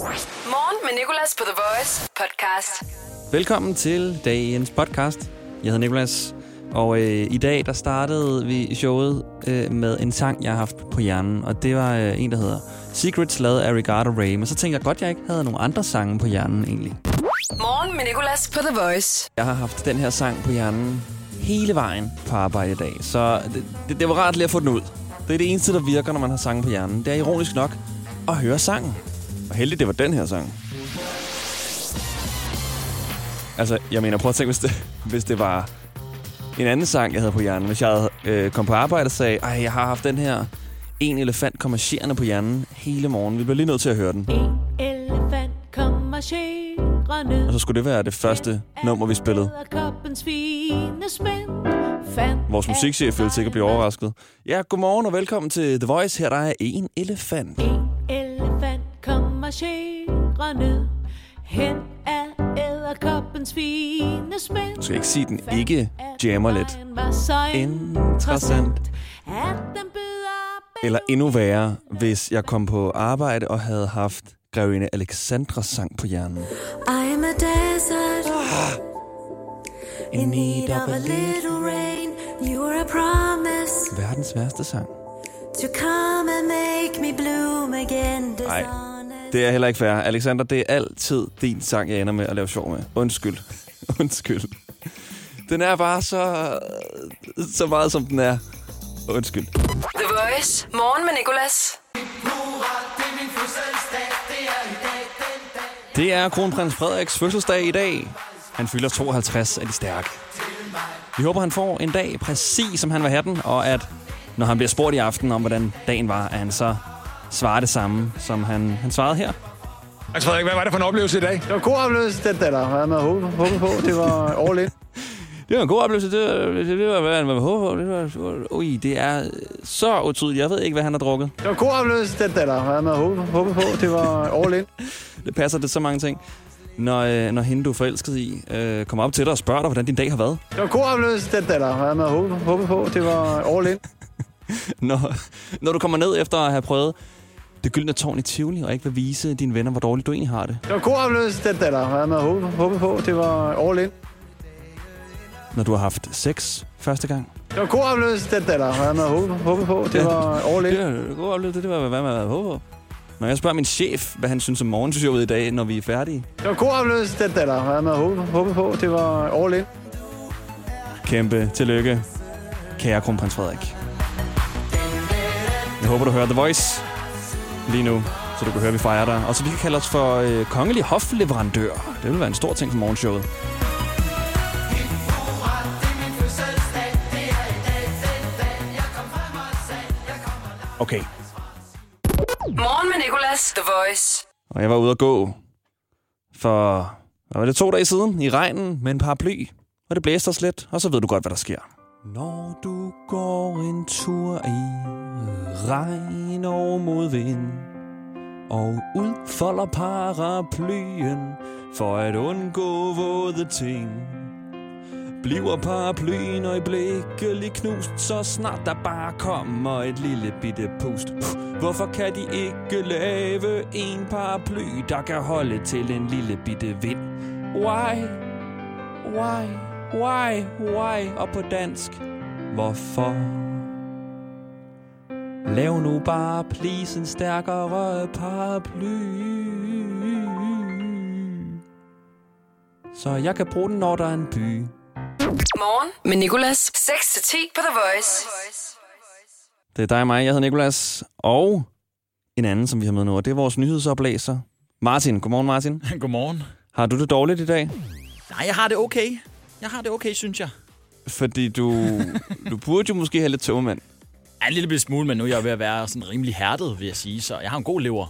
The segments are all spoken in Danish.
Morgen med Nicolas på The Voice podcast. Velkommen til dagens podcast. Jeg hedder Nikolas, og øh, i dag der startede vi showet øh, med en sang, jeg har haft på hjernen, og det var øh, en, der hedder Secrets, lavet af Ricardo Ray. Men så tænkte jeg godt, jeg ikke havde nogle andre sange på hjernen egentlig. Morgen med Nicolas på The Voice. Jeg har haft den her sang på hjernen hele vejen på arbejde i dag, så det, det, det var rart lige at få den ud. Det er det eneste, der virker, når man har sange på hjernen. Det er ironisk nok at høre sangen. Og heldigt, det var den her sang. Altså, jeg mener, prøv at tænke, hvis det, hvis det var en anden sang, jeg havde på hjernen. Hvis jeg havde øh, kom på arbejde og sagde, ej, jeg har haft den her en elefant kommer marcherende på hjernen hele morgen. Vi bliver lige nødt til at høre den. En elefant kom marcherende. Og så skulle det være det første nummer, vi spillede. Vores musikchef ville sikkert blive overrasket. Ja, godmorgen og velkommen til The Voice. Her der er en elefant. En elefant kom marcherende hen af æderkoppens fine spænd. Du skal ikke sige, den ikke jammer lidt. Vejen var så Interessant. at den Eller endnu værre, hvis jeg kom på arbejde og havde haft Grevinde Alexandras sang på hjernen. I'm a desert in need of a little rain. You were a promise Verdens værste sang. to come and make me bloom again. Ej. Det er heller ikke fair. Alexander, det er altid din sang, jeg ender med at lave sjov med. Undskyld. Undskyld. Den er bare så, så meget, som den er. Undskyld. The Voice. Morgen med Nicolas. Det er kronprins Frederiks fødselsdag i dag. Han fylder 52 af de stærke. Vi håber, han får en dag præcis som han vil have den, og at når han bliver spurgt i aften om, hvordan dagen var, at han så svarer det samme, som han, han svarede her. Altså Frederik, hvad var det for en oplevelse i dag? Det var en god oplevelse, den der, der havde man håbet, håbet på. Det var all in. Det var en god oplevelse. Det, var- det, det var, hvad han var håbet på. Det var, ui, det er så utydeligt. Jeg ved ikke, hvad han har drukket. Det var en god oplevelse, den der, der havde man håbet, håbet på. Det var all in. Det passer det så mange ting. Når, øh, når hende, du er forelsket i, øh, kommer op til dig og spørger dig, hvordan din dag har været. Det var en god oplevelse, den der, der havde man håbet, håbet på. Det var all in. Når, når du kommer ned efter at have prøvet det gyldne tårn i Tivoli, og ikke vil vise dine venner, hvor dårligt du egentlig har det. Det var en god oplevelse, den der, der havde man håbet, håbet på. Det var all in. Når du har haft sex første gang. Det var en god oplevelse, den der, der havde man håbet, håbet på. Det var all in. Det var en god oplevelse. Det var, hvad man havde håbet på. Når jeg spørger min chef, hvad han synes om morgenshowet i dag, når vi er færdige. Det var en god oplevelse, den der, der havde man håbet, håbet på. Det var all in. Kæmpe tillykke, kære kronprins Frederik. Jeg håber, du hører The Voice lige nu, så du kan høre, at vi fejrer dig. Og så vi kan kalde os for øh, kongelig hofleverandør. Det vil være en stor ting for morgenshowet. Okay, Morgen med Nicolas. The Voice. og jeg var ude at gå for, hvad var det, to dage siden i regnen med en paraply. Og det blæste os lidt, og så ved du godt, hvad der sker. Når du går en tur i regn og modvind, og udfolder paraplyen for at undgå våde ting, bliver paraplyen øjeblikkelig knust, så snart der bare kommer et lille bitte pust. Hvorfor kan de ikke lave en paraply, der kan holde til en lille bitte vind? Why? Why? Why? Why? Og på dansk. Hvorfor? Lav nu bare please en stærkere paraply. Så jeg kan bruge den, når der er en by. Morgen med Nicolas. 6-10 på The Voice. Det er dig og mig. Jeg hedder Nikolas. Og en anden, som vi har med nu, og det er vores nyhedsoplæser. Martin. Godmorgen, Martin. Godmorgen. Har du det dårligt i dag? Nej, jeg har det okay. Jeg har det okay, synes jeg. Fordi du, du burde jo måske have lidt tøvmand. Ja, en lille smule, men nu er jeg ved at være sådan rimelig hærdet, vil jeg sige. Så jeg har en god lever.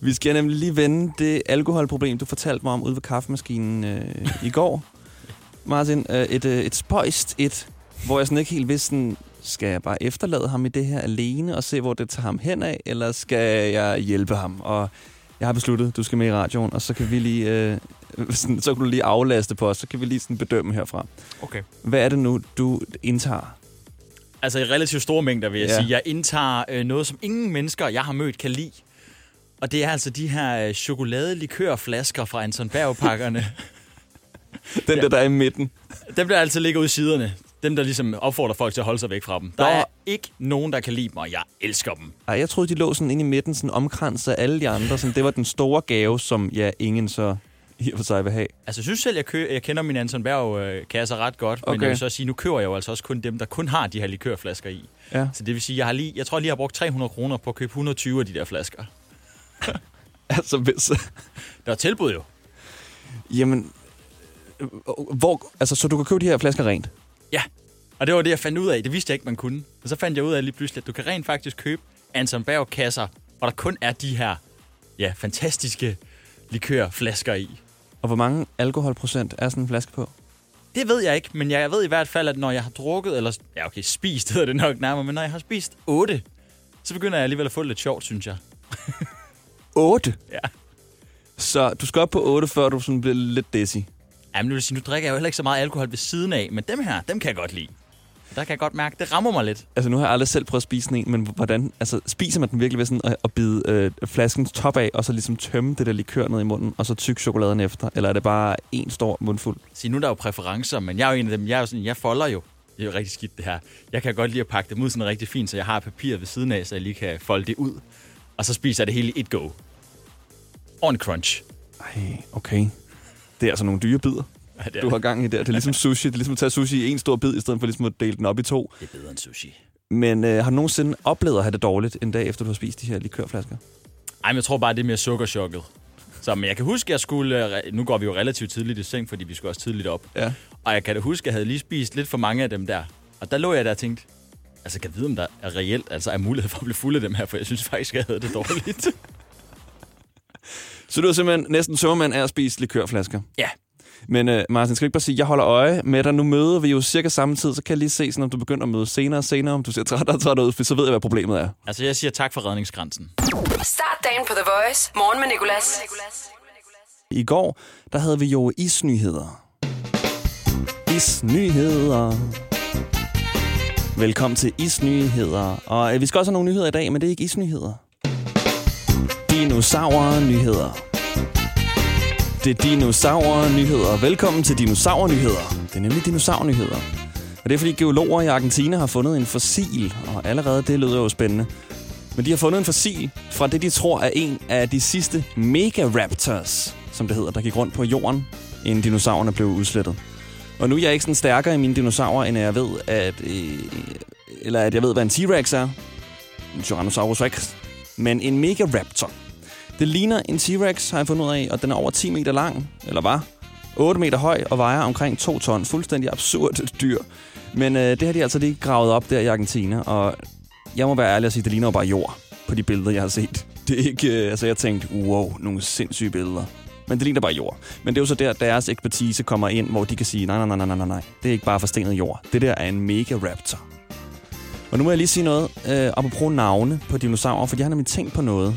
Vi skal nemlig lige vende det alkoholproblem, du fortalte mig om ude ved kaffemaskinen øh, i går. Martin, øh, et, øh, et spøjst et, hvor jeg sådan ikke helt vidste, sådan, skal jeg bare efterlade ham i det her alene og se, hvor det tager ham hen af, eller skal jeg hjælpe ham? Og jeg har besluttet, du skal med i radioen, og så kan vi lige, øh, sådan, så kan du lige aflaste på os, så kan vi lige sådan bedømme herfra. Okay. Hvad er det nu, du indtager? Altså i relativt store mængder, vil jeg Ja. ja. sige. Jeg indtager øh, noget, som ingen mennesker, jeg har mødt, kan lide. Og det er altså de her øh, chokoladelikørflasker fra Anton Berg-pakkerne. Den der, der er i midten. Dem, der altså ligger ude i siderne. Dem, der ligesom opfordrer folk til at holde sig væk fra dem. Der Nå. er ikke nogen, der kan lide og jeg elsker dem. Ej, jeg troede, de lå sådan inde i midten, sådan omkranset af alle de andre. Sådan, det var den store gave, som ja, ingen så i og for sig vil have. Altså, jeg synes selv, jeg, kø- jeg kender min Anton Berg-kasser ret godt. Men Okay. jeg vil så sige, nu køber jeg jo altså også kun dem, der kun har de her likørflasker i. Ja. Så det vil sige, jeg har lige, jeg tror lige, jeg har brugt 300 kroner på at købe 120 af de der flasker. Altså, hvis... Der er tilbud jo. Jamen, øh, hvor... Altså, så du kan købe de her flasker rent? Ja, og det var det, jeg fandt ud af. Det vidste jeg ikke, man kunne. Og så fandt jeg ud af lige pludselig, at du kan rent faktisk købe Anton Berg-kasser, hvor der kun er de her ja, fantastiske likørflasker i. Og hvor mange alkoholprocent er sådan en flaske på? Det ved jeg ikke, men jeg ved i hvert fald, at når jeg har drukket, eller ja okay, spist hedder det nok nærmere, men når jeg har spist 8, så begynder jeg alligevel at få det lidt sjovt, synes jeg. 8? Ja. Så du skal op på 8, før du sådan bliver lidt dizzy. Jamen, nu vil sige, nu drikker jeg jo heller ikke så meget alkohol ved siden af, men dem her, dem kan jeg godt lide. Der kan jeg godt mærke, det rammer mig lidt. Altså, nu har jeg aldrig selv prøvet at spise en, men hvordan... Altså, spiser man den virkelig ved sådan at, at bide øh, flaskens top af, og så ligesom tømme det der likør ned i munden, og så tykke chokoladen efter? Eller er det bare en stor mundfuld? Se, nu er der jo præferencer, men jeg er jo en af dem, jeg er jo sådan, jeg folder jo. Det er jo rigtig skidt, det her. Jeg kan godt lide at pakke dem ud sådan rigtig fint, så jeg har papir ved siden af, så jeg lige kan folde det ud. Og så spiser jeg det hele i et go. On crunch. Ej, okay. Det er altså nogle dyre bidder, Ja, det, du har gang i der. Det er ligesom sushi. Det er ligesom at tage sushi i en stor bid, i stedet for ligesom at dele den op i to. det er bedre end sushi. Men øh, har du nogensinde oplevet at have det dårligt en dag, efter du har spist de her likørflasker? Ej, men jeg tror bare, det er mere sukkerchokket. Så men jeg kan huske, jeg skulle... øh, Nu går vi jo relativt tidligt i seng, fordi vi skal også tidligt op. Ja. Og jeg kan da huske, at jeg havde lige spist lidt for mange af dem der. Og der lå jeg der og tænkte, altså kan jeg vide, om der er reelt altså er mulighed for at blive fuld af dem her, for jeg synes faktisk, jeg havde det dårligt. Så du er simpelthen næsten sømmermand af at spise likørflasker? ja, Men øh, Martin, skal vi ikke bare sige, at jeg holder øje med dig. Nu møder vi jo cirka samme tid, så kan jeg lige se, sådan, om du begynder at møde senere og senere, om du ser træt og træt ud, for så ved jeg, hvad problemet er. altså jeg siger tak for redningsgrænsen. Start dagen på The Voice. Morgen med Nicolas. I går, der havde vi jo isnyheder. Isnyheder. Velkommen til Isnyheder. Og øh, vi skal også have nogle nyheder i dag, men det er ikke isnyheder. Dinosaurer-nyheder. Det er dinosaurer-nyheder. Velkommen til dinosaur-nyheder. Det er nemlig dinosaur-nyheder. Og det er fordi geologer i Argentina har fundet en fossil, og allerede det lyder jo spændende. Men de har fundet en fossil fra det, de tror er en af de sidste megaraptors, som det hedder, der gik rundt på jorden, inden dinosaurerne blev udslettet. Og nu er jeg ikke sådan stærkere i mine dinosaurer, end jeg ved, at, øh, eller at jeg ved, hvad en T-Rex er. En Tyrannosaurus Rex. Men en megaraptor. Det ligner en T-Rex, har jeg fundet ud af, og den er over 10 meter lang, eller var. 8 meter høj og vejer omkring 2 ton. Fuldstændig absurd dyr. Men øh, det har de altså lige gravet op der i Argentina, og jeg må være ærlig og sige, det ligner jo bare jord på de billeder, jeg har set. Det er ikke, øh, altså jeg tænkte, wow, nogle sindssyge billeder. Men det ligner bare jord. Men det er jo så der, deres ekspertise kommer ind, hvor de kan sige, nej, nej, nej, nej, nej, nej, det er ikke bare forstenet jord. Det der er en mega raptor. Og nu må jeg lige sige noget, øh, apropos navne på dinosaurer, for jeg har nemlig tænkt på noget.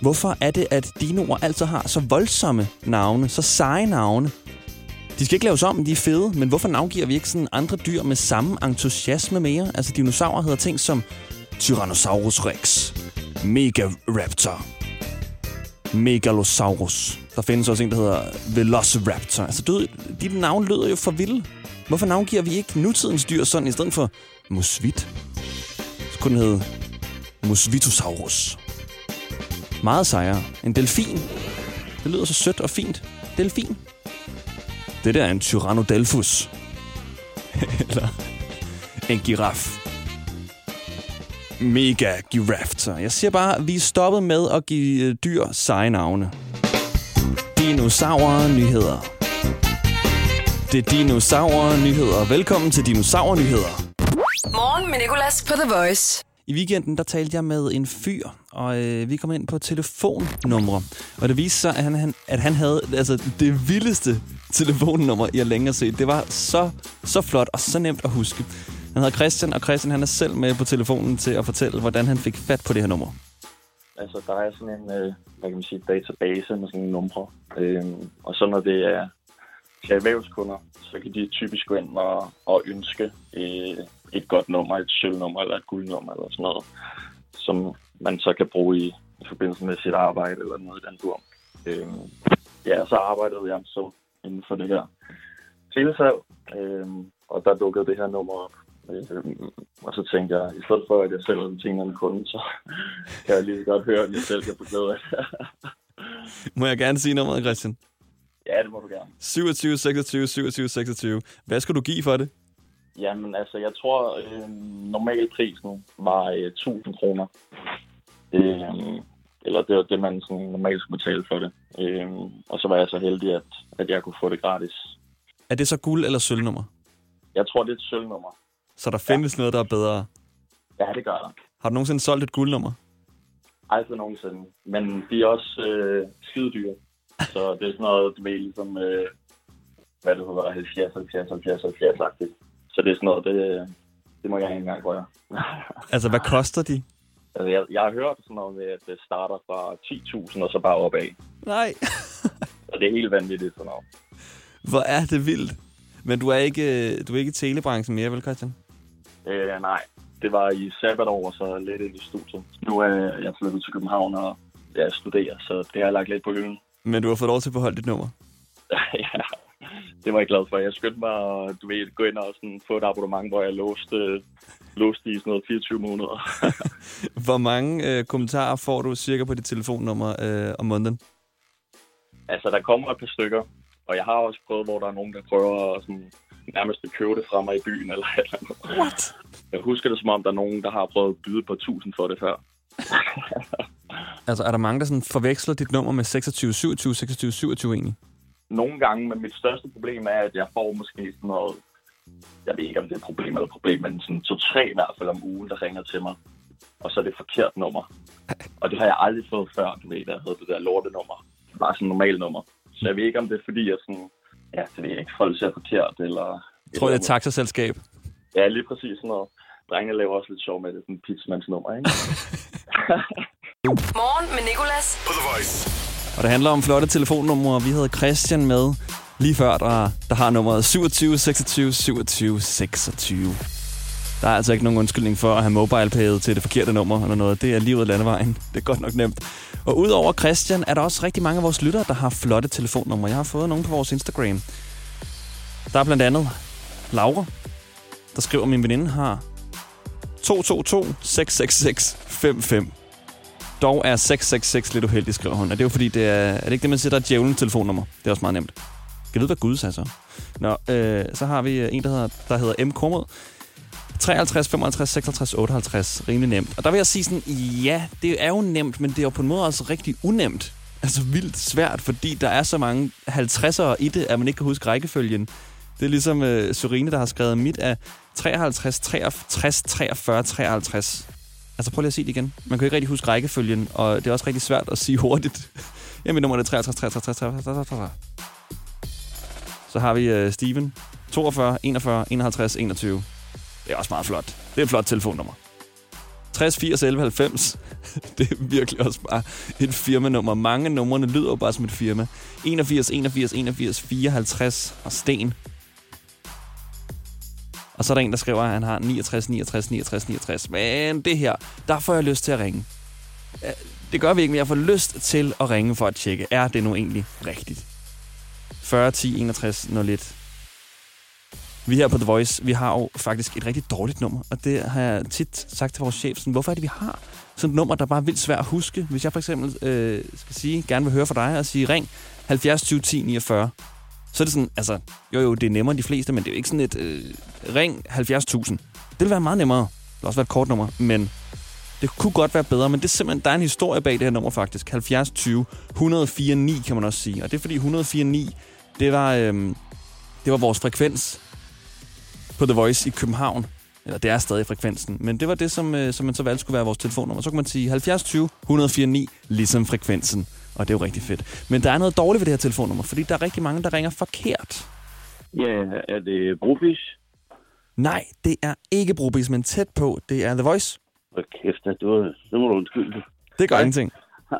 Hvorfor er det, at dinoer altså har så voldsomme navne, så seje navne? De skal ikke laves om, de er fede, men hvorfor navngiver vi ikke sådan andre dyr med samme entusiasme mere? Altså dinosaurer hedder ting som Tyrannosaurus rex, Megaraptor, Megalosaurus. Der findes også en, der hedder Velociraptor. Altså du, de navne lyder jo for vilde. Hvorfor navngiver vi ikke nutidens dyr sådan i stedet for Musvit? Så kunne den hedde Musvitosaurus. Meget sejere. En delfin. Det lyder så sødt og fint. Delfin. Det der er en Tyrannodelphus. Eller en giraf. Mega giraffe. Jeg siger bare, at vi er stoppet med at give øh, dyr seje navne. Dinosaurer nyheder. Det er dinosaurer nyheder. Velkommen til dinosaurer nyheder. Morgen med Nicolas på The Voice. I weekenden, der talte jeg med en fyr, og øh, vi kom ind på telefonnumre. Og det viste sig, at han, han, at han havde altså, det vildeste telefonnummer, jeg længere set. Det var så, så flot og så nemt at huske. Han hedder Christian, og Christian han er selv med på telefonen til at fortælle, hvordan han fik fat på det her nummer. Altså, der er sådan en, øh, hvad kan man sige, database med sådan nogle numre. Øh, og så når det er til erhvervskunder, så kan de typisk gå ind og, og ønske øh, et godt nummer, et sølvnummer eller et guldnummer eller sådan noget, som man så kan bruge i, i forbindelse med sit arbejde eller noget i den dur. Øhm, ja, så arbejdede jeg så inden for det her telesalg, øhm, og der dukkede det her nummer op. Øhm, og så tænkte jeg, i stedet for at jeg sælger det til en eller anden kunde, så kan jeg lige godt høre, at jeg selv kan få glæde af det. Må jeg gerne sige nummeret, Christian? ja, det må du gerne. 27, 26, 27, 26. Hvad skal du give for det? Jamen, altså, jeg tror, øh, normalprisen var øh, 1000 kroner. Øh, eller det var det, man sådan, normalt skulle betale for det. Øh, og så var jeg så heldig, at, at jeg kunne få det gratis. Er det så guld- eller sølvnummer? Jeg tror, det er et sølvnummer. Så der findes ja. noget, der er bedre. Ja, det gør der. Har du nogensinde solgt et guldnummer? Aldrig nogensinde. Men de er også øh, skide dyre. Så det er sådan noget, du ved, ligesom, øh, hvad det hedder, 70, 70, 70, 70 -agtigt. Så det er sådan noget, det, det må jeg ikke engang røre. Altså, hvad koster de? altså, jeg, jeg har hørt sådan noget med, at det starter fra 10.000 og så bare opad. Nej. Og det er helt vanvittigt sådan noget. Hvor er det vildt. Men du er ikke, du er ikke i telebranchen mere, vel, Christian? Øh, nej, det var i sabbatår, så lidt ind i studiet. Nu er jeg flyttet til København og jeg studerer, så det har jeg lagt lidt på hylden. Men du har fået lov til at beholde dit nummer. ja, det var jeg glad for. Jeg skyndte mig at du ved, gå ind og sådan, få et abonnement, hvor jeg låste, låste i sådan noget 24 måneder. Hvor mange øh, kommentarer får du cirka på dit telefonnummer øh, om måneden? altså, der kommer et par stykker, og jeg har også prøvet, hvor der er nogen, der prøver at sådan, nærmest at købe det fra mig i byen eller et eller andet. What? Jeg husker det, som om der er nogen, der har prøvet at byde på 1000 for det før. Altså, er der mange, der sådan forveksler dit nummer med 26, 27, 26, 27 egentlig? Nogle gange, men mit største problem er, at jeg får måske sådan noget, jeg ved ikke, om det er et problem eller et problem, men sådan to-tre i hvert fald om ugen, der ringer til mig. Og så er det forkert nummer. Og det har jeg aldrig fået før, du ved, der hedder det der lortenummer. Bare sådan et normalt nummer. Så jeg ved ikke, om det er fordi, jeg sådan, ja, det ved jeg ikke, folk ser forkert, eller... Jeg tror, det er et taxaselskab. Ja, lige præcis sådan noget. Drengene laver også lidt sjov med det, sådan en pizzamands nummer, ikke? Morgen med Nicolas. På The Voice. Og det handler om flotte telefonnumre. Vi havde Christian med lige før, der, der har nummeret 27 26 27 26. Der er altså ikke nogen undskyldning for at have mobile til det forkerte nummer eller noget. Det er lige landevejen. Det er godt nok nemt. Og udover Christian, er der også rigtig mange af vores lyttere, der har flotte telefonnumre. Jeg har fået nogle på vores Instagram. Der er blandt andet Laura, der skriver, at min veninde har 222 666 55. Dog er 666 lidt uheldigt, skriver hun. Og det er jo fordi, det er, er det ikke det, man siger, der er djævlen telefonnummer? Det er også meget nemt. Kan vide, hvad Gud sagde så? Nå, øh, så har vi øh, en, der hedder, der hedder M. Kormod. 53, 55, 56, 58. Rimelig nemt. Og der vil jeg sige sådan, ja, det er jo nemt, men det er jo på en måde også rigtig unemt. Altså vildt svært, fordi der er så mange 50'ere i det, at man ikke kan huske rækkefølgen. Det er ligesom øh, Sorine, der har skrevet mit af 53, 63, 43, 53. Altså prøv lige at se det igen. Man kan ikke rigtig huske rækkefølgen, og det er også rigtig svært at sige hurtigt. Jamen, nummer er 63, 63, 63, 63, 63. Så har vi uh, Steven. 42, 41, 51, 21. Det er også meget flot. Det er et flot telefonnummer. 60, 80, 11, 90. Det er virkelig også bare et firmanummer. Mange numrene lyder jo bare som et firma. 81, 81, 81, 54 og Sten. Og så er der en, der skriver, at han har 69, 69, 69, 69. Men det her, der får jeg lyst til at ringe. Det gør vi ikke, men jeg får lyst til at ringe for at tjekke, er det nu egentlig rigtigt? 40, 10, 61, 01. Vi her på The Voice, vi har jo faktisk et rigtig dårligt nummer, og det har jeg tit sagt til vores chef, sådan, hvorfor er det, vi har sådan et nummer, der bare er vildt svært at huske? Hvis jeg for eksempel øh, skal sige, gerne vil høre fra dig og sige, ring 70 20 10 49, så er det sådan, altså, jo jo, det er nemmere end de fleste, men det er jo ikke sådan et øh, ring 70.000. Det vil være meget nemmere. Det vil også være et kort nummer, men det kunne godt være bedre, men det er simpelthen, der er en historie bag det her nummer faktisk. 70 20 104 9 kan man også sige. Og det er fordi 104 9, det var, øhm, det var vores frekvens på The Voice i København. Eller det er stadig frekvensen. Men det var det, som, øh, som man så valgte skulle være vores telefonnummer. Så kan man sige 70 20 104 9, ligesom frekvensen. Og det er jo rigtig fedt. Men der er noget dårligt ved det her telefonnummer, fordi der er rigtig mange, der ringer forkert. Ja, er det Brobis? Nej, det er ikke Brobis, men tæt på. Det er The Voice. Hvor kæft, det var, det må du undskylde. Det gør Hej. ingenting.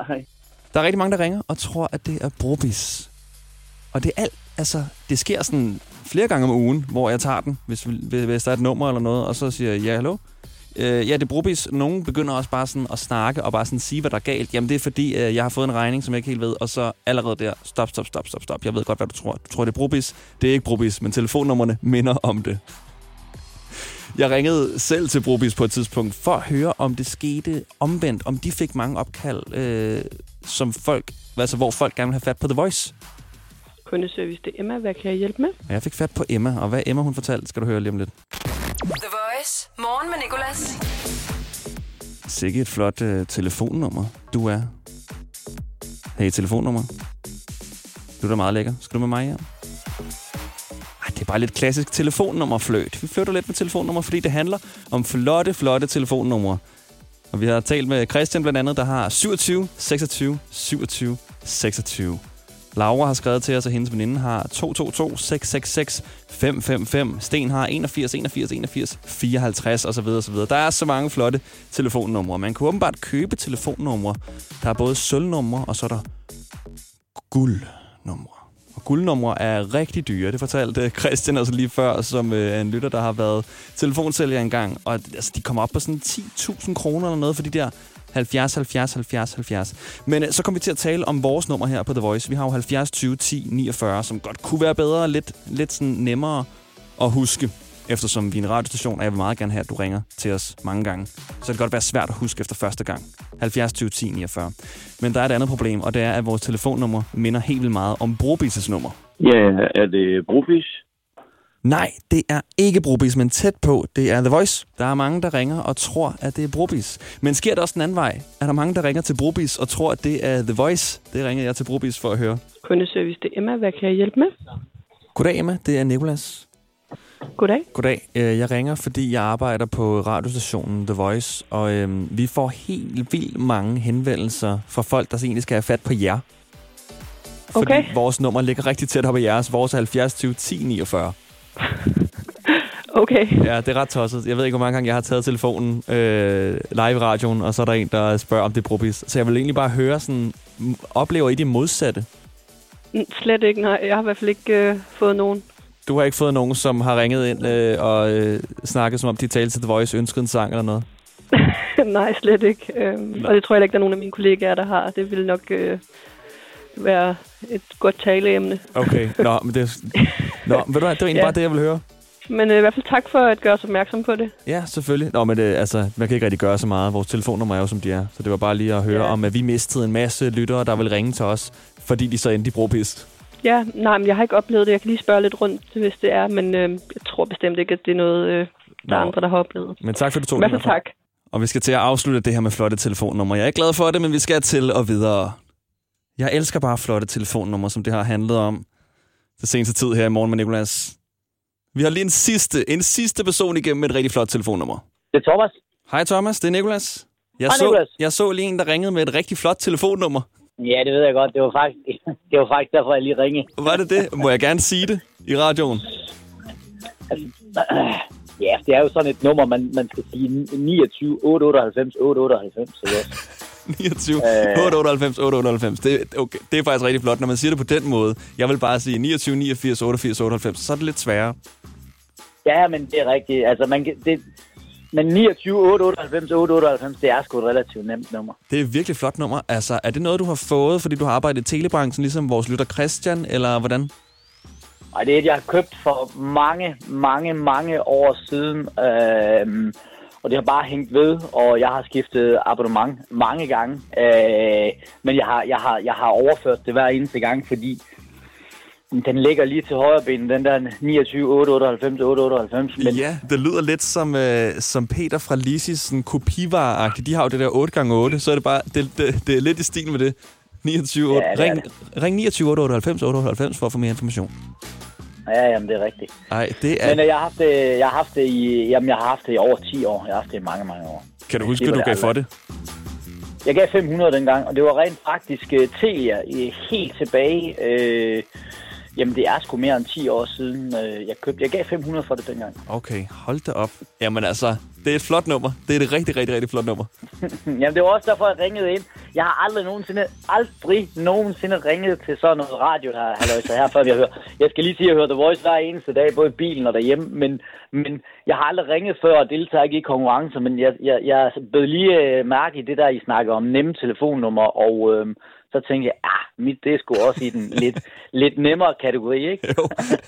Hej. Der er rigtig mange, der ringer og tror, at det er Brobis. Og det er alt, altså, det sker sådan flere gange om ugen, hvor jeg tager den, hvis, hvis der er et nummer eller noget, og så siger jeg, ja, hallo? Øh, ja, det brobis. Nogen begynder også bare sådan at snakke og bare sådan sige, hvad der er galt. Jamen, det er fordi, øh, jeg har fået en regning, som jeg ikke helt ved, og så allerede der, stop, stop, stop, stop, stop. Jeg ved godt, hvad du tror. Du tror, det er brobis. Det er ikke brobis, men telefonnummerne minder om det. Jeg ringede selv til Brobis på et tidspunkt for at høre, om det skete omvendt, om de fik mange opkald, øh, som folk, altså hvor folk gerne vil have fat på The Voice. Kundeservice, det er Emma. Hvad kan jeg hjælpe med? Og jeg fik fat på Emma, og hvad Emma hun fortalte, skal du høre lige om lidt. The Voice. Morgen med Nicolas. Sikke et flot øh, telefonnummer, du er. Hey, telefonnummer. Du er da meget lækker. Skal du med mig her? Ej, det er bare lidt klassisk telefonnummerfløjt. Vi flytter lidt med telefonnummer, fordi det handler om flotte, flotte telefonnumre. Og vi har talt med Christian blandt andet, der har 27 26 27 26. Laura har skrevet til os, at hendes veninde har 222 666 555. Sten har 81 81 81 54 osv. osv. Der er så mange flotte telefonnumre. Man kan åbenbart købe telefonnumre. Der er både sølvnumre, og så er der guldnumre. Og guldnumre er rigtig dyre. Det fortalte Christian også lige før, som øh, er en lytter, der har været telefonsælger engang. Og altså, de kommer op på sådan 10.000 kroner eller noget for de der 70, 70, 70, 70. Men øh, så kommer vi til at tale om vores nummer her på The Voice. Vi har jo 70, 20, 10, 49, som godt kunne være bedre og lidt, lidt sådan nemmere at huske. Eftersom vi er en radiostation, og jeg vil meget gerne have, at du ringer til os mange gange. Så det kan godt være svært at huske efter første gang. 70 20 10 49. Men der er et andet problem, og det er, at vores telefonnummer minder helt vildt meget om Brobises nummer. Ja, er det Brofis? Nej, det er ikke Brobis, men tæt på. Det er The Voice. Der er mange, der ringer og tror, at det er Brobis. Men sker det også den anden vej? Er der mange, der ringer til Brobis og tror, at det er The Voice? Det ringer jeg til Brobis for at høre. Kundeservice, det er Emma. Hvad kan jeg hjælpe med? Goddag, Emma. Det er Nikolas. Goddag. Goddag. Øh, Jeg ringer, fordi jeg arbejder på radiostationen The Voice, og øhm, vi får helt vildt mange henvendelser fra folk, der egentlig skal have fat på jer. Fordi Okay. vores nummer ligger rigtig tæt op ad jeres. Vores er 70 20 10 49. Okay. Ja, det er ret tosset. Jeg ved ikke, hvor mange gange jeg har taget telefonen øh, live i radioen, og så er der en, der spørger, om det er Brobis. Så jeg vil egentlig bare høre, sådan, oplever I det modsatte? Mm, Slet ikke, nej. Jeg har i hvert fald ikke øh, fået nogen. Du har ikke fået nogen, som har ringet ind øh, og øh, snakket, som om de talte til The Voice, ønskede en sang eller noget? nej, slet ikke. Øhm, og det tror jeg ikke, der er nogen af mine kollegaer, der har. Det ville nok øh, være et godt taleemne. Okay, nå, men det, nå, ved du hvad, det var egentlig Ja. bare det, jeg ville høre. Men øh, i hvert fald tak for at gøre os opmærksom på det. Ja, selvfølgelig. Nå, men det, altså, man kan ikke rigtig gøre så meget. Vores telefonnummer er jo, som de er. Så det var bare lige at høre Ja. om, at vi mistede en masse lyttere, der vil ringe til os, fordi de så endte i Brobis. Ja, nej, men jeg har ikke oplevet det. Jeg kan lige spørge lidt rundt, hvis det er. Men øh, jeg tror bestemt ikke, at det er noget, øh, der er andre, der har oplevet. Men tak for, du tog I hvert fald tak. Og vi skal til at afslutte det her med flotte telefonnumre. Jeg er ikke glad for det, men vi skal til og videre. Jeg elsker bare flotte telefonnumre, som det har handlet om det seneste tid her i morgen med Nicolas. Vi har lige en sidste, en sidste person igennem med et rigtig flot telefonnummer. Det er Thomas. Hej Thomas, det er Nicolas. Jeg, Hej, så, Nicolas. jeg så lige en, der ringede med et rigtig flot telefonnummer. Ja, det ved jeg godt. Det var faktisk, det var faktisk derfor, jeg lige ringede. Var det det? Må jeg gerne sige det i radioen? Ja, det er jo sådan et nummer, man, man skal sige 29 898 898. Så ja. 29, Øh. 898, 898. Det, okay, det er faktisk rigtig flot, når man siger det på den måde. Jeg vil bare sige 29, 89, 88, 98. Så er det lidt sværere. ja, men det er rigtigt. Altså, man, det, men 29 898 898, det er sgu et relativt nemt nummer. Det er et virkelig flot nummer. Altså, er det noget, du har fået, fordi du har arbejdet i telebranchen, ligesom vores lytter Christian, eller hvordan? Og det er et, jeg har købt for mange, mange, mange år siden. Øhm, og det har bare hængt ved, og jeg har skiftet abonnement mange gange. Øh, men jeg har, jeg, har, jeg har overført det hver eneste gang, fordi den ligger lige til højre ben, den der 29 898 898. Men Ja, det lyder lidt som, øh, som Peter fra Lisis sådan kopivare De har jo det der 8x8, så er det bare, det, det, det er lidt i stil med det. 29, Ja, det er ring, ring 29 898 98 for at få mere information ja, jamen, det er rigtigt. Nej, det er... Men øh, jeg har haft det, jeg har haft det i, jamen, jeg har haft det i over 10 år. Jeg har haft det i mange, mange år. kan du huske, det du gav for det? Jeg gav 500 dengang, og det var rent faktisk uh, Telia uh, helt tilbage. Øh, jamen, det er sgu mere end 10 år siden, uh, jeg købte. Jeg gav 500 for det dengang. Okay, hold da op. Jamen altså, Det er et flot nummer. Det er et rigtig, rigtig, rigtig flot nummer. Jamen, det var også derfor, jeg ringede ind. Jeg har aldrig nogensinde, aldrig nogensinde ringet til sådan noget radio her, halløjsa, her før vi har hørt. Jeg skal lige sige, at jeg hører The Voice hver eneste dag, både i bilen og derhjemme, men, men jeg har aldrig ringet før og deltager ikke i konkurrencer, men jeg, jeg, jeg blev lige øh, mærke i det der, I snakker om nemme telefonnummer, og øh, så tænkte jeg, ah, mit det er sgu også i den lidt, lidt nemmere kategori, ikke? Jo.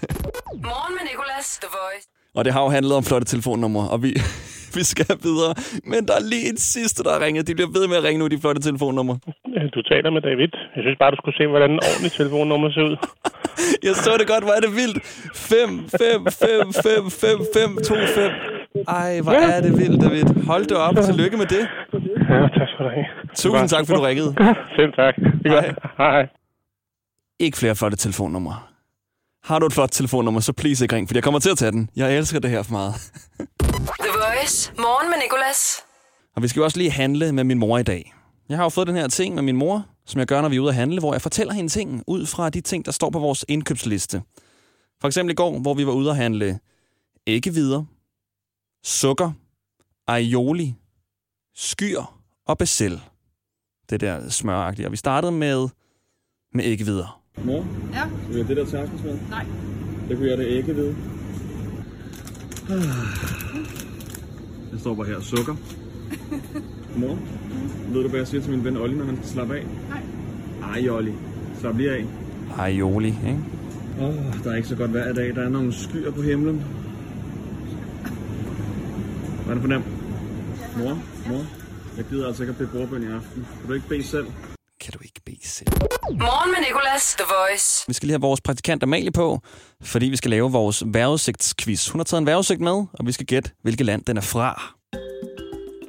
Morgen med Nicolas, The Voice. Og det har jo handlet om flotte telefonnumre, og vi, vi skal videre. Men der er lige et sidste, der har ringet. De bliver ved med at ringe nu, de flotte telefonnumre. Du taler med David. Jeg synes bare, du skulle se, hvordan en ordentlig telefonnummer ser ud. Jeg så det godt, hvor er det vildt. 5, 5, 5, 5, 5, 5, 2, 5. Ej, hvor er det vildt, David. Hold det op. Tillykke med det. Ja, tak skal du have. Tusind tak, for du ringede. Selv tak. Det er godt. Hej. Ikke flere flotte telefonnumre. Har du et flot telefonnummer, så please ikke ring, for jeg kommer til at tage den. Jeg elsker det her for meget. The Voice. Morgen med Nicolas. Og vi skal jo også lige handle med min mor i dag. Jeg har jo fået den her ting med min mor, som jeg gør, når vi er ude at handle, hvor jeg fortæller hende ting ud fra de ting, der står på vores indkøbsliste. For eksempel i går, hvor vi var ude at handle æggevider, sukker, aioli, skyr og becel. Det der smøragtige. Og vi startede med, med æggevider. Mor? Ja? Vil jeg det der til aftensmad? Nej. Det kunne jeg da ikke ved. Jeg står bare her. Sukker. Mor? Ved du, hvad jeg siger til min ven Olli, når han skal slappe af? Nej. Ej, Olli. Slap lige af. Aioli, ikke? Åh, oh, der er ikke så godt vejr i dag. Der er nogle skyer på himlen. Hvad er det for nemt? Mor? Mor? Jeg gider altså ikke at bede bordbøn i aften. Kan du ikke bede selv? Kan du ikke? Morgen med Nicolas, The Voice. Vi skal lige have vores praktikant Amalie på, fordi vi skal lave vores vejrudsigtsquiz. Hun har taget en vejrudsigt med, og vi skal gætte, hvilket land den er fra.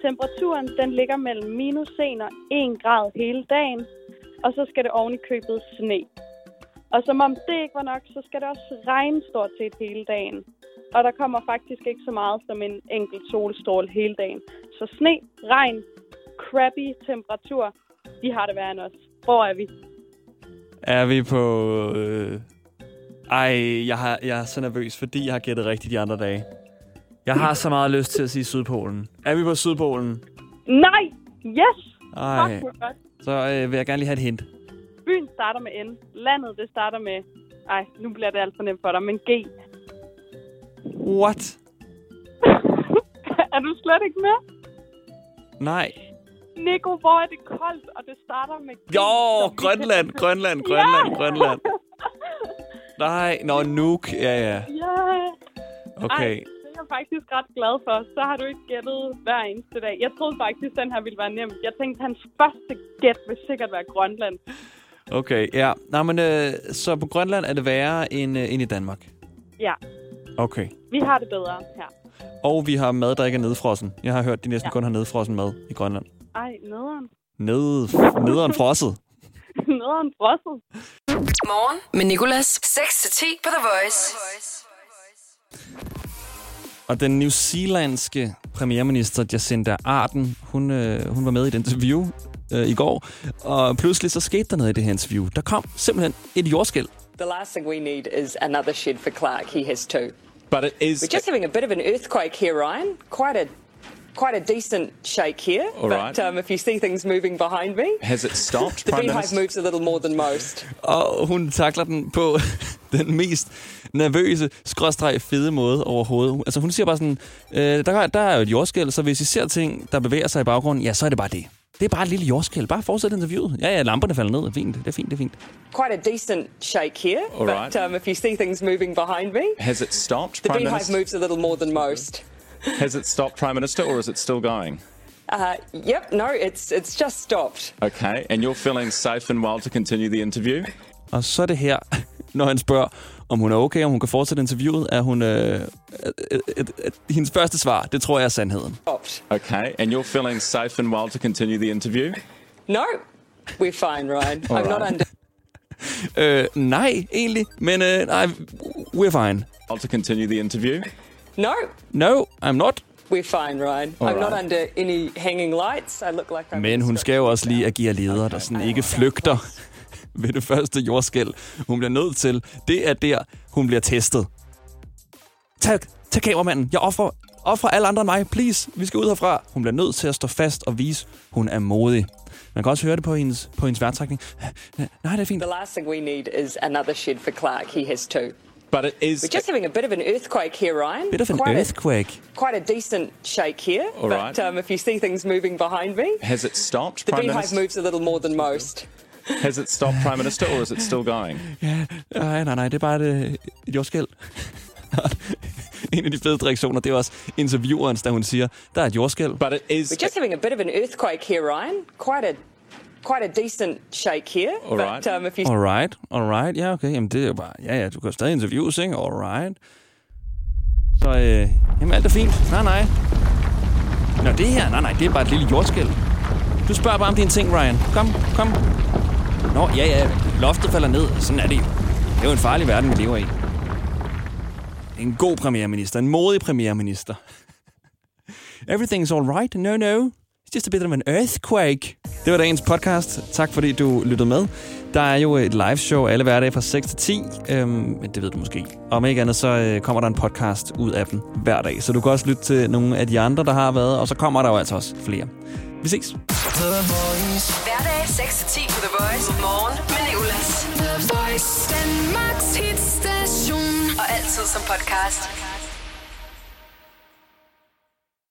Temperaturen den ligger mellem minus 1 og 1 grad hele dagen, og så skal det oven i købet sne. Og som om det ikke var nok, så skal det også regne stort set hele dagen. Og der kommer faktisk ikke så meget som en enkelt solstråle hele dagen. Så sne, regn, crappy temperatur, de har det værre end os. Hvor er vi? Er vi på... Øh... Ej, jeg, har, jeg er så nervøs, fordi jeg har gættet rigtigt de andre dage. Jeg har så meget lyst til at sige Sydpolen. Er vi på Sydpolen? Nej! Yes! Ej, så øh, vil jeg gerne lige have et hint. Byen starter med N. Landet, det starter med... Ej, nu bliver det alt for nemt for dig, men G. What? er du slet ikke med? Nej. Nico, hvor er det koldt, og det starter med G. Jo, Grønland, kan- Grønland, Grønland, Ja! Grønland. Nej, nå, Nuuk. Ja, ja. Ja. Okay. Ej, det er jeg faktisk ret glad for. Så har du ikke gættet hver eneste dag. Jeg troede faktisk, den her ville være nem. Jeg tænkte, hans første gæt vil sikkert være Grønland. Okay, ja. Nå, men øh, så på Grønland er det værre end, øh, end i Danmark. Ja, Okay. vi har det bedre her. Og vi har mad, der ikke er nedfrossen. Jeg har hørt, de næsten Ja. kun har nedfrossen mad i Grønland. Ej, nederen. Ned, nederen frosset. nederen frosset. Morgen med Nicolas. 6-10 på The Voice. Og den new zealandske premierminister Jacinda Ardern, hun, øh, hun var med i et interview øh, i går. Og pludselig så skete der noget i det her interview. Der kom simpelthen et jordskæld. The last thing we need is another shed for Clark. He has two. But it is. We're just having a bit of an earthquake here, Ryan. Quite a quite a decent shake here. All but right. um, if you see things moving behind me, Has it stopped, the Prime beehive Minister? moves a little more than most. Og hun takler den på den mest nervøse, skråstreg fede måde overhovedet. Altså hun siger bare sådan, øh, der, er- der er jo et jordskæld, så hvis I ser ting, der bevæger sig i baggrunden, ja, så er det bare det. Det er bare et lille jordskæld. Bare fortsæt interviewet. Ja, ja, lamperne falder ned. Det er fint. Det er fint, det er fint. Quite a decent shake here. All but right. um, if you see things moving behind me, Has it stopped, the Prime beehive Minister? moves a little more than most. Has it stopped, Prime Minister, or is it still going? Uh, yep, no, it's it's just stopped. Okay, and you're feeling safe and well to continue the interview? Og så er det her, når han spørger, om hun er okay, om hun kan fortsætte interviewet, er hun... Øh, øh, øh, øh, øh, hendes første svar, det tror jeg er sandheden. Stopped. Okay, and you're feeling safe and well to continue the interview? No, we're fine, Ryan. I'm not right. under. Øh, nej, egentlig. Men øh, nej, we're fine. Well to continue the interview? No, No, I'm not. we're fine, Ryan. I'm not Alright. under any hanging lights. I look like I'm. Men hun skal jo også lige agere leder, der sådan ikke flygter ved det første jordskæld. Hun bliver nødt til. Det er der, hun bliver testet. Tag, tag kameramanden. Jeg offrer Og fra alle andre end mig, please, vi skal ud herfra. Hun bliver nødt til at stå fast og vise, hun er modig. Man kan også høre det på hendes, på hendes værtrækning. Nej, det er fint. The last thing we need is another shed for Clark. He has two. But it is. We're just having a bit of an earthquake here, Ryan. Bit of an quite earthquake. A, quite a decent shake here. All but right. um, if you see things moving behind me, Has it stopped, the Prime beehive Minister? moves a little more than most. Has it stopped, Prime Minister, or is it still going? Ja, nej, nej, nej, det er bare et, et jordskæld. en af de fede reaktioner, det er også interviewerens, da hun siger, der er et jordskæld. But it is. We're just having a bit of an earthquake here, Ryan. Quite a quite a decent shake here. All but right. um, if you Alright, alright, ja okay, jamen det er jo bare, ja ja, du kan stadig interviews, ikke? Alright. Så, øh, jamen alt er fint. Nej, nej. Nå, det her, nej, nej, det er bare et lille jordskæld. Du spørger bare om dine ting, Ryan. Kom, kom. Nå, ja, ja, loftet falder ned. Sådan er det jo. Det er jo en farlig verden, vi lever i. En god premierminister, en modig premierminister. Everything's all right. No, no. Just a bit of an earthquake. Det var dagens podcast. Tak fordi du lyttede med. Der er jo et live show alle hverdage fra 6 til 10. Øhm, men det ved du måske. Om ikke andet, så øh, kommer der en podcast ud af dem hver dag. Så du kan også lytte til nogle af de andre, der har været. Og så kommer der jo altså også flere. Vi ses. Hverdag 6-10 på The Voice. Morgen med Nicolas. The Voice. Danmarks hitstation. Og altid som podcast.